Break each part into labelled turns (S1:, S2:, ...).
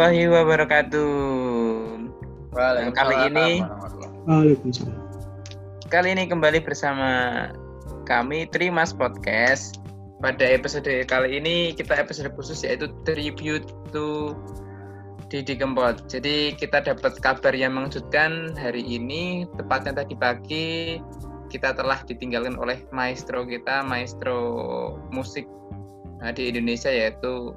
S1: warahmatullahi wabarakatuh. Nah, kali ini
S2: Waalaikumsalam.
S1: kali ini kembali bersama kami Trimas Podcast. Pada episode kali ini kita episode khusus yaitu tribute to Didi Kempot. Jadi kita dapat kabar yang mengejutkan hari ini, tepatnya tadi pagi kita telah ditinggalkan oleh maestro kita, maestro musik uh, di Indonesia yaitu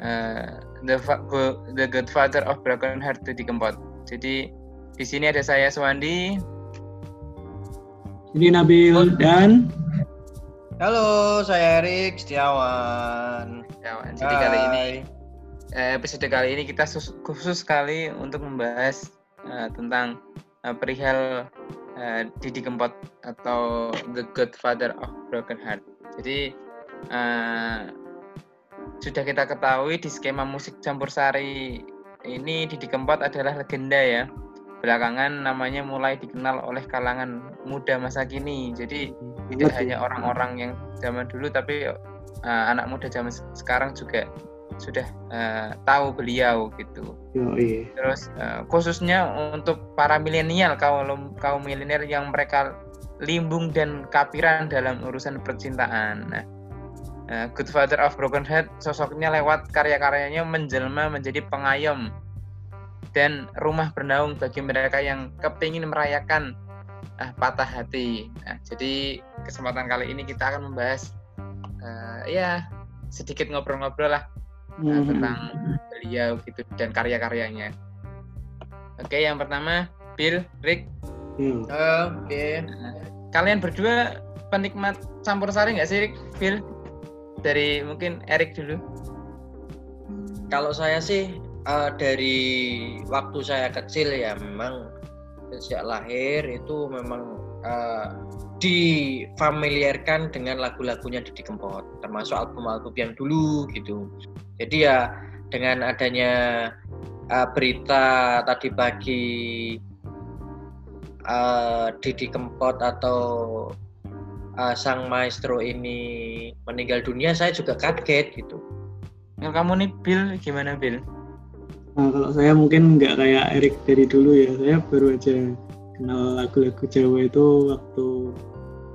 S1: uh, the Go- the Godfather of Broken Heart Didi Kempot. Jadi di sini ada saya Suwandi.
S2: Ini Nabil dan
S3: Halo, saya Erik Setiawan.
S1: Ya, jadi kali ini
S3: Hai.
S1: eh, episode kali ini kita sus- khusus sekali untuk membahas eh, tentang eh, perihal eh, Didi Kempot atau The Godfather of Broken Heart. Jadi eh, sudah kita ketahui di skema musik campur sari ini Didi Kempot adalah legenda ya. Belakangan namanya mulai dikenal oleh kalangan muda masa kini. Jadi tidak
S2: Banget
S1: hanya
S2: ya.
S1: orang-orang yang zaman dulu tapi uh, anak muda zaman se- sekarang juga sudah uh, tahu beliau gitu.
S2: Yoi.
S1: Terus uh, khususnya untuk para milenial kaum kaum milenial yang mereka limbung dan kapiran dalam urusan percintaan. Nah, uh, Godfather of Broken Heart sosoknya lewat karya-karyanya menjelma menjadi pengayom dan rumah bernaung bagi mereka yang kepingin merayakan ah, patah hati. Nah, jadi kesempatan kali ini kita akan membahas uh, ya sedikit ngobrol-ngobrol lah uh,
S2: Hmm.
S1: tentang beliau gitu dan karya-karyanya. Oke, yang pertama Bill, Rick,
S2: Ya.
S3: Oke.
S1: kalian berdua penikmat campur sari nggak sih, Rick? Bill? Dari mungkin Erik dulu.
S3: Kalau saya sih eh, dari waktu saya kecil ya memang sejak lahir itu memang eh, difamiliarkan dengan lagu-lagunya Didi Kempot, termasuk album-album yang dulu gitu. Jadi ya dengan adanya eh, berita tadi pagi eh, Didi Kempot atau eh, sang maestro ini meninggal dunia, saya juga kaget gitu.
S1: Yang kamu nih Bill gimana Bill?
S2: Nah, kalau saya mungkin nggak kayak Erik dari dulu ya. Saya baru aja kenal lagu-lagu Jawa itu waktu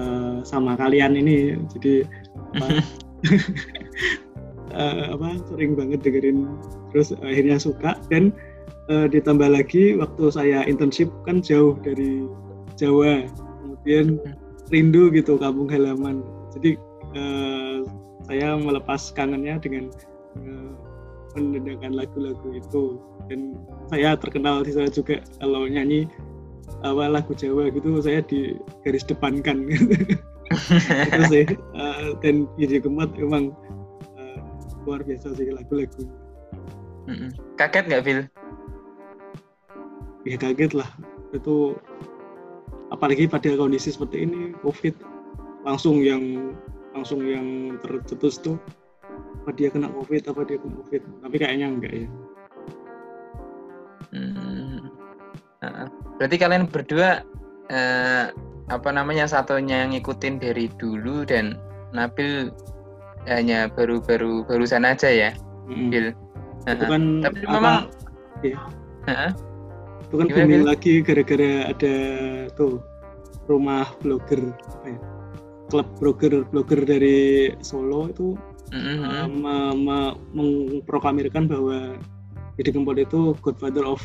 S2: eh, sama kalian ini. Jadi apa, eh, apa sering banget dengerin terus akhirnya suka dan eh, ditambah lagi waktu saya internship kan jauh dari Jawa. Kemudian rindu gitu kampung halaman. Jadi eh, saya melepas kangennya dengan eh, mendengarkan lagu-lagu itu dan saya terkenal di sana juga kalau nyanyi apa lagu Jawa gitu saya di garis depankan itu sih Eh, dan Didi Kempot emang eh, luar biasa sih lagu-lagu.
S1: Kaget nggak Bill?
S2: ya kaget lah itu apalagi pada kondisi seperti ini covid langsung yang langsung yang tercetus tuh apa dia kena covid apa dia kena covid tapi kayaknya enggak ya
S1: Hmm. Berarti kalian berdua eh, apa namanya satunya yang ngikutin dari dulu dan Nabil hanya baru-baru barusan aja ya,
S2: Mm-mm.
S1: Bill.
S2: itu kan
S1: Tapi
S2: apa,
S1: memang. Heeh.
S2: Itu kan
S1: Gimana,
S2: booming
S1: Bil?
S2: lagi gara-gara ada tuh rumah blogger ya klub blogger blogger dari Solo itu
S1: Mm-mm,
S2: uh, me- me- memproklamirkan bahwa Didi Kempot itu Godfather of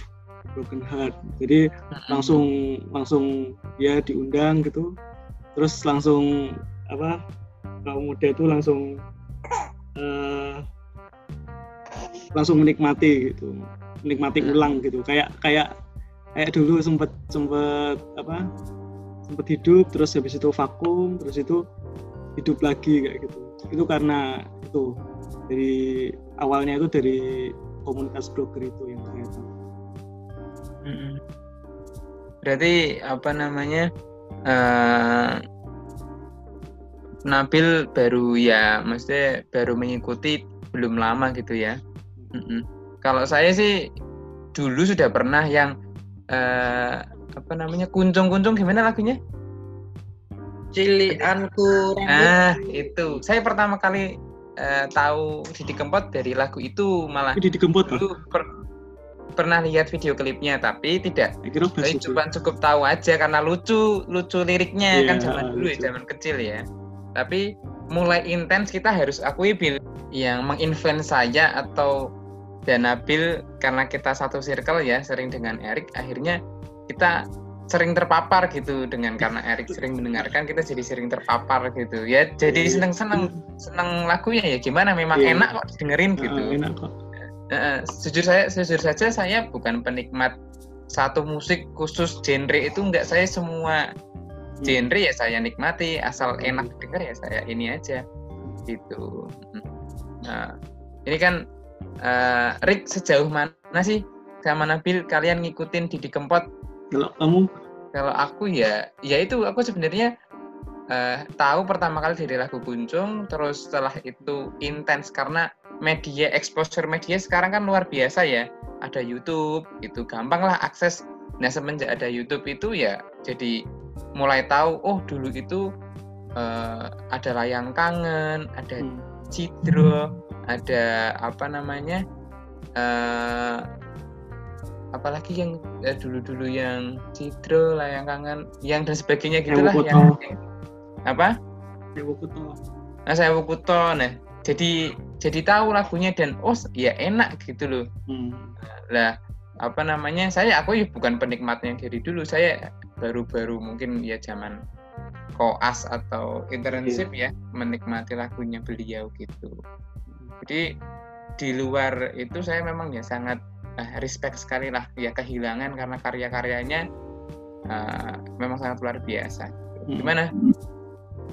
S2: Broken Heart. Jadi langsung langsung ya diundang gitu. Terus langsung apa kaum muda itu langsung eh, langsung menikmati gitu menikmati
S1: Hmm.
S2: ulang gitu. Kayak kayak kayak dulu sempet sempet apa sempet hidup terus habis itu vakum terus itu hidup lagi kayak gitu itu karena itu dari awalnya itu dari komunitas broker itu yang ternyata.
S1: Berarti apa namanya? eh Nabil baru ya, maksudnya baru mengikuti belum lama gitu ya. Mm-mm. Kalau saya sih dulu sudah pernah yang eh apa namanya kuncung-kuncung gimana lagunya?
S3: Cilianku
S1: Ah itu, saya pertama kali eh, tahu Didi Kempot dari lagu itu malah
S2: Ini di Kempot
S1: dulu per- pernah lihat video klipnya tapi tidak
S2: Saya itu.
S1: cuma cukup tahu aja karena lucu lucu liriknya
S2: Iya,
S1: kan zaman dulu ya
S2: lucu.
S1: zaman kecil ya tapi mulai intens kita harus akui Bil yang menginfluence saya atau dan Nabil karena kita satu circle ya sering dengan Erik akhirnya kita sering terpapar gitu dengan karena Erik sering mendengarkan kita jadi sering terpapar gitu ya jadi
S2: Iya.
S1: seneng seneng seneng lagunya ya gimana memang
S2: Iya.
S1: enak kok dengerin
S2: Ah,
S1: gitu
S2: enak kok.
S1: Nah, jujur saya jujur saja saya bukan penikmat satu musik khusus genre itu enggak saya semua
S2: Hmm.
S1: genre ya saya nikmati asal enak denger ya saya ini aja gitu. Nah, ini kan eh, Rick sejauh mana sih sama Nabil kalian ngikutin Didi Kempot?
S2: Kalau kamu?
S1: Kalau aku ya ya itu aku sebenarnya eh, tahu pertama kali dari lagu Kuncung terus setelah itu intens karena media exposure media sekarang kan luar biasa ya. Ada YouTube itu gampang lah akses. Nah semenjak ada YouTube itu ya jadi mulai tahu oh dulu itu eh, ada layang kangen ada
S2: hmm,
S1: Cidro ada apa namanya eh apalagi yang eh, dulu-dulu yang Cidro layang kangen yang dan sebagainya gitulah yang
S2: Kuto.
S1: apa?
S2: Waktu itu
S1: nah saya Kuto nah jadi jadi tahu lagunya dan oh ya enak gitu loh.
S2: Hmm,
S1: lah apa namanya saya aku ya bukan penikmatnya dari dulu saya baru-baru mungkin ya zaman koas atau internship ya menikmati lagunya beliau gitu jadi di luar itu saya memang ya sangat eh, respect sekali lah ya kehilangan karena karya-karyanya eh, memang sangat luar biasa.
S2: Hmm.
S1: gimana?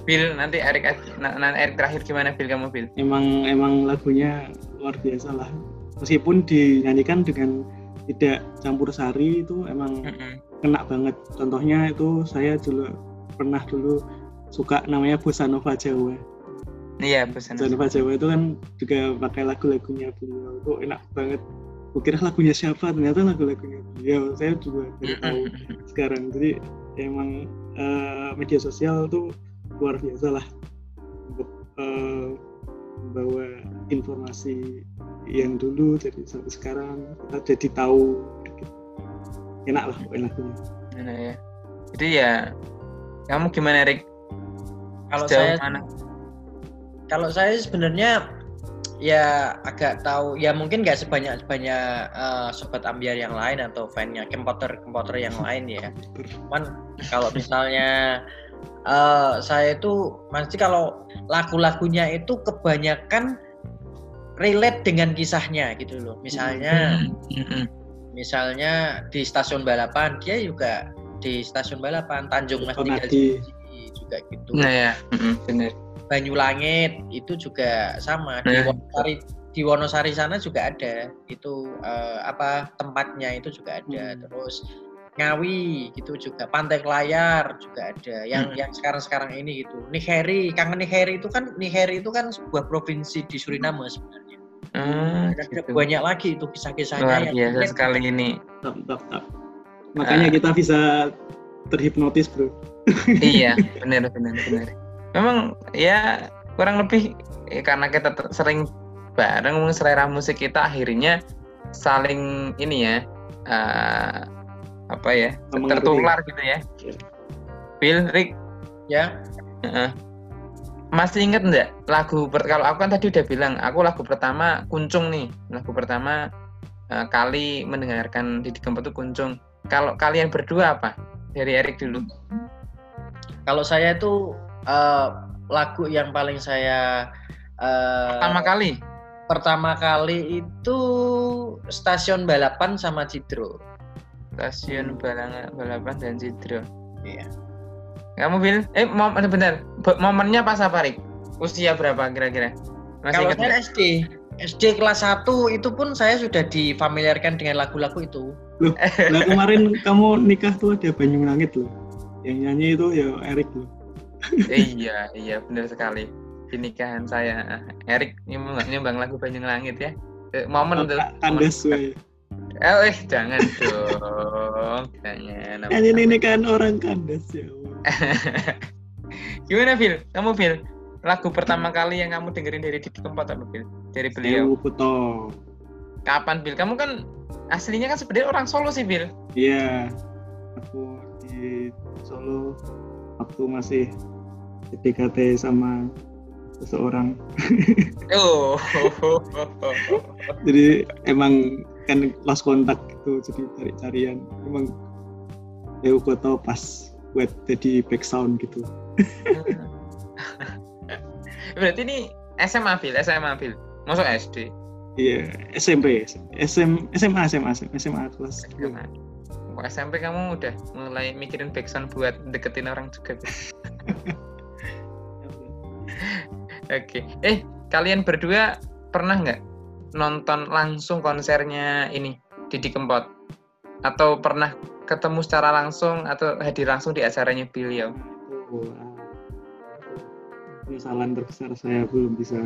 S1: Bill nanti Erik na- nanti Erik terakhir gimana Bill kamu Bill
S2: emang emang lagunya luar biasa lah. Meskipun dinyanyikan dengan tidak campur sari itu emang
S1: Mm-mm.
S2: kena banget. Contohnya itu saya dulu pernah dulu suka namanya bossa nova Jawa
S1: iya pesan
S2: Jawa itu kan juga pakai lagu-lagunya beliau. Itu enak banget. Kukira lagunya siapa? Ternyata lagu-lagunya beliau. Saya juga baru tahu sekarang. Jadi emang eh, media sosial tuh luar biasa lah untuk eh, membawa informasi yang dulu jadi sampai sekarang. Kita jadi tahu enak lah lagunya.
S1: Nah, ya. Jadi ya kamu gimana Erik?
S3: Kalau
S1: Sejauh
S3: saya
S1: mana?
S3: Kalau saya sebenarnya ya agak tahu ya mungkin nggak sebanyak sebanyak eh, sobat ambiar yang lain atau fannya komputer komputer yang lain ya. Cuman kalau misalnya eh, saya itu pasti kalau lagu-lagunya itu kebanyakan relate dengan kisahnya gitu loh. Misalnya misalnya di stasiun balapan dia juga di stasiun balapan Tanjung Mas tinggal di. juga gitu.
S1: Nah ya, mm-mm, bener.
S3: Banyulangit itu juga sama di
S1: Nah.
S3: Wonosari di Wonosari sana juga ada itu eh, apa tempatnya itu juga ada
S2: Hmm.
S3: terus Ngawi gitu juga Pantai Layar juga ada yang
S1: Hmm.
S3: yang sekarang-sekarang ini gitu Niheri kangen Niheri itu kan Niheri itu kan sebuah provinsi di Suriname sebenarnya
S1: Hmm,
S3: Dan ada
S1: gitu.
S3: banyak lagi itu kisah-kisahnya
S1: Luar
S3: yang
S1: biasa
S3: relate
S1: sekali ini.
S2: Tap, tap, tap. makanya kita bisa terhipnotis bro
S1: iya, benar benar benar. Memang ya kurang lebih ya, karena kita sering bareng selera musik kita akhirnya saling ini ya eh, apa ya
S2: Mengerti.
S1: tertular gitu ya. Bill, Rick,
S3: ya.
S1: Heeh. Masih inget nggak lagu kalau aku kan tadi udah bilang aku lagu pertama kuncung nih. Lagu pertama eh, kali mendengarkan Didi Kempot itu kuncung. Kalau kalian berdua apa? Dari Erik dulu.
S3: Kalau saya itu eh, lagu yang paling saya eh,
S1: pertama kali
S3: pertama kali itu stasiun balapan sama Cidro.
S1: stasiun balapan dan Cidro
S3: Iya.
S1: kamu Bill eh mom bentar Bo- momennya pas apa Rik usia berapa kira-kira masih
S3: Kalau saya? SD, SD kelas 1 itu pun saya sudah difamiliarkan dengan lagu-lagu itu.
S2: Nah kemarin kamu nikah tuh ada Banyung Langit loh. Yang nyanyi itu ya Erik loh.
S1: Iya iya benar sekali di nikahan saya Erik nyumbang, nyumbang lagu Banyung Langit ya Eh, momen tuh momen.
S2: wae.
S1: Eh, eh, jangan dong. Jangan.
S2: Nyanyi ini kan orang kandas ya.
S1: Gimana, Phil? Kamu, Phil? lagu pertama kali yang kamu dengerin dari Didi Kempot apa Bil? Dari beliau.
S2: Sewu Kuto.
S1: Kapan Bil? Kamu kan aslinya kan sebenarnya orang Solo sih Bil.
S2: Iya. Aku di Solo waktu masih PDKT sama seseorang.
S1: Oh.
S2: Jadi emang kan lost kontak gitu jadi cari-carian. Emang Sewu Kuto pas buat jadi back sound gitu.
S1: Berarti ini SMA Bil, SMA Bil. Masuk SD.
S2: Iya, SMP, SM, SMA, SMA, SMA kelas.
S1: SMA. Kok SMP kamu udah mulai mikirin backsound buat deketin orang juga. Oke. Eh, kalian berdua pernah nggak nonton langsung konsernya ini Didi Kempot? Atau pernah ketemu secara langsung atau hadir langsung di acaranya beliau?
S2: Wah. Penyesalan terbesar saya belum bisa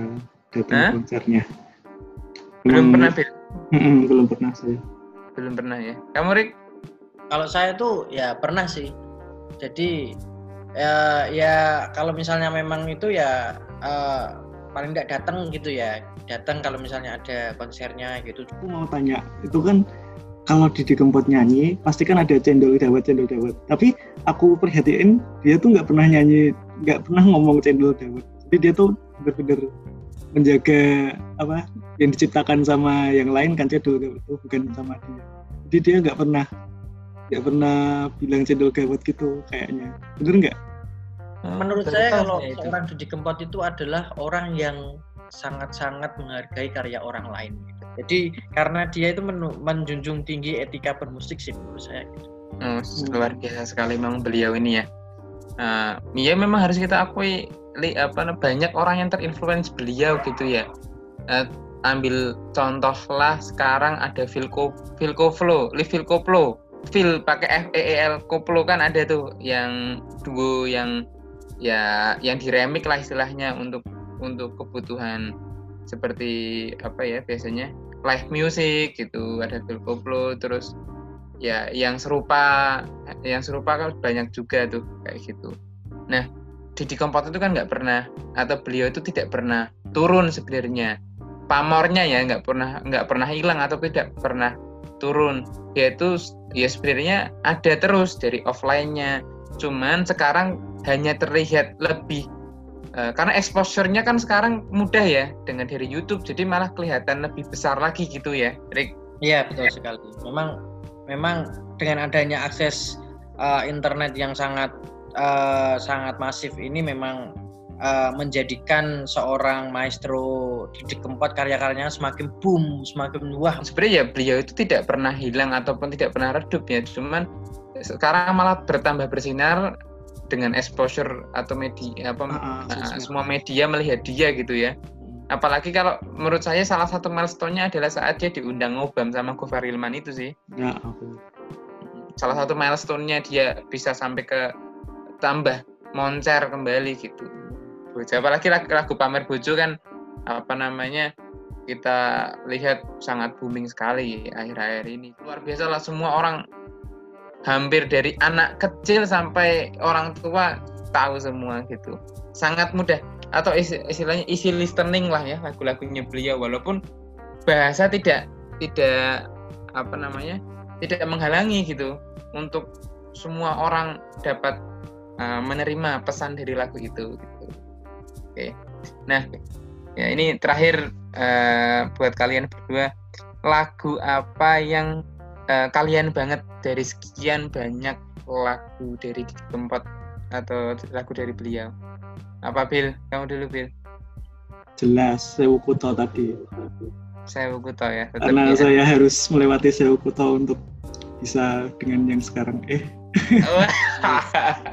S2: datang
S1: Hah?
S2: konsernya.
S1: Belum
S2: Emang-
S1: pernah, Bil?
S2: Belum pernah saya.
S1: Belum pernah ya. Kamu Rik?
S3: Kalau saya tuh ya pernah sih. Jadi ya, ya kalau misalnya memang itu ya eh, paling nggak datang gitu ya. Datang kalau misalnya ada konsernya gitu.
S2: Aku mau tanya, itu kan kalau Didi Kempot nyanyi, pasti kan ada cendol dawet cendol dawet. Tapi aku perhatiin dia tuh nggak pernah nyanyi, nggak pernah ngomong cendol dawet. Jadi dia tuh bener-bener menjaga apa yang diciptakan sama yang lain kan cendol dawet itu bukan sama dia. Jadi dia nggak pernah nggak pernah bilang cendol dawet gitu kayaknya. Bener nggak?
S3: Menurut
S1: Baru
S3: saya kalau
S1: itu.
S3: seorang Didi Kempot itu adalah orang yang sangat-sangat menghargai karya orang lain. gitu. Jadi karena dia itu menu- menjunjung tinggi etika bermusik sih menurut saya. gitu.
S1: Oh, luar biasa sekali memang beliau ini ya. Eh, Iya memang harus kita akui li, apa banyak orang yang terinfluence beliau gitu ya. Eh, ambil contoh lah sekarang ada Vilco Vilco Flow, Li Vilco Flow, Phil pakai F E E L Koplo kan ada tuh yang duo yang ya yang diremik lah istilahnya untuk untuk kebutuhan seperti apa ya biasanya live music gitu ada Phil Koplo terus ya yang serupa yang serupa kan banyak juga tuh kayak gitu. Nah Didi Kempot itu kan nggak pernah atau beliau itu tidak pernah turun sebenarnya. Pamornya ya nggak pernah nggak pernah hilang atau tidak pernah turun. Yaitu ya sebenarnya ada terus dari offline-nya cuman sekarang hanya terlihat lebih eh, karena exposure-nya kan sekarang mudah ya dengan dari YouTube jadi malah kelihatan lebih besar lagi gitu ya Rick
S3: Iya betul sekali. Memang memang dengan adanya akses uh, internet yang sangat uh, sangat masif ini memang uh, menjadikan seorang maestro Didi Kempot karya-karyanya semakin boom, semakin wah.
S1: sebenarnya ya beliau itu tidak pernah hilang ataupun tidak pernah redup ya cuman sekarang malah bertambah bersinar dengan exposure atau media apa uh,
S2: sosmed.
S1: semua media melihat dia gitu ya apalagi kalau menurut saya salah satu milestone-nya adalah saat dia diundang ngobam sama Gofar Hilman itu sih
S2: Ya, oke.
S1: salah satu milestone-nya dia bisa sampai ke tambah moncer kembali gitu apalagi lagu, lagu pamer bojo kan apa namanya kita lihat sangat booming sekali akhir-akhir ini luar biasa lah semua orang hampir dari anak kecil sampai orang tua tahu semua gitu sangat mudah atau isi- istilahnya easy listening lah ya lagu-lagunya beliau walaupun bahasa tidak tidak apa namanya tidak menghalangi gitu untuk semua orang dapat uh, menerima pesan dari lagu itu gitu. Oke. Nah, ya ini terakhir uh, buat kalian berdua lagu apa yang uh, kalian banget dari sekian banyak lagu dari Kempot atau lagu dari beliau. Apa Bil? Kamu dulu Bil.
S2: Jelas Sewu Kuto tadi.
S1: Saya tau ya. tetap
S2: Karena
S1: ya.
S2: saya harus melewati Sewu Kuto untuk bisa dengan yang sekarang. Eh,
S1: Wah.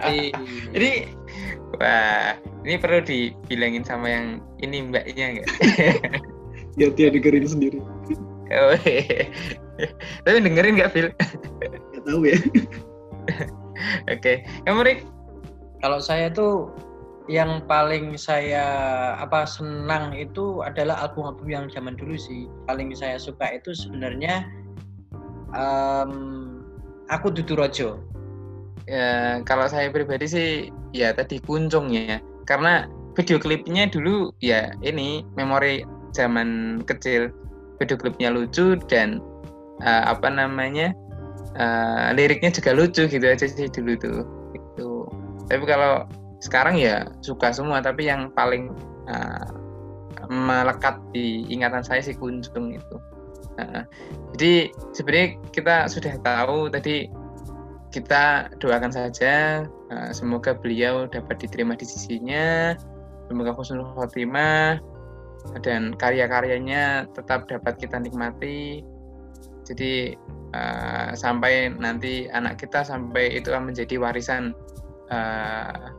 S3: Eh,
S1: Jadi wah, ini perlu dibilangin sama yang ini mbaknya enggak?
S2: ya dia dengerin sendiri.
S1: Tapi dengerin nggak, Phil?
S2: Gak tahu ya.
S1: Oke. Kamu, Rik?
S3: Kalau saya tuh yang paling saya apa senang itu adalah album-album yang zaman dulu sih. Paling saya suka itu sebenarnya em, aku Dudu Rojo.
S1: Ya, kalau saya pribadi sih, ya tadi kuncung ya. Karena video klipnya dulu ya ini memori zaman kecil video klipnya lucu dan uh, apa namanya uh, liriknya juga lucu gitu aja sih dulu tuh itu tapi kalau sekarang ya suka semua tapi yang paling uh, melekat di ingatan saya si kunjung itu. Uh, jadi sebenarnya kita sudah tahu tadi kita doakan saja uh, semoga beliau dapat diterima di sisinya semoga khusnul khotimah dan karya-karyanya tetap dapat kita nikmati jadi uh, sampai nanti anak kita sampai itu akan menjadi warisan uh,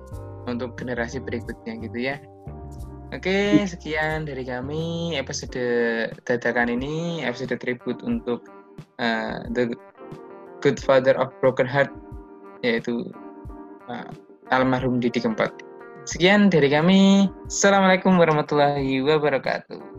S1: untuk generasi berikutnya gitu ya Oke, sekian dari kami episode dadakan ini, episode tribute untuk uh, The Good Father of Broken Heart yaitu uh, almarhum Didi Kempot. Sekian dari kami. Assalamualaikum warahmatullahi wabarakatuh.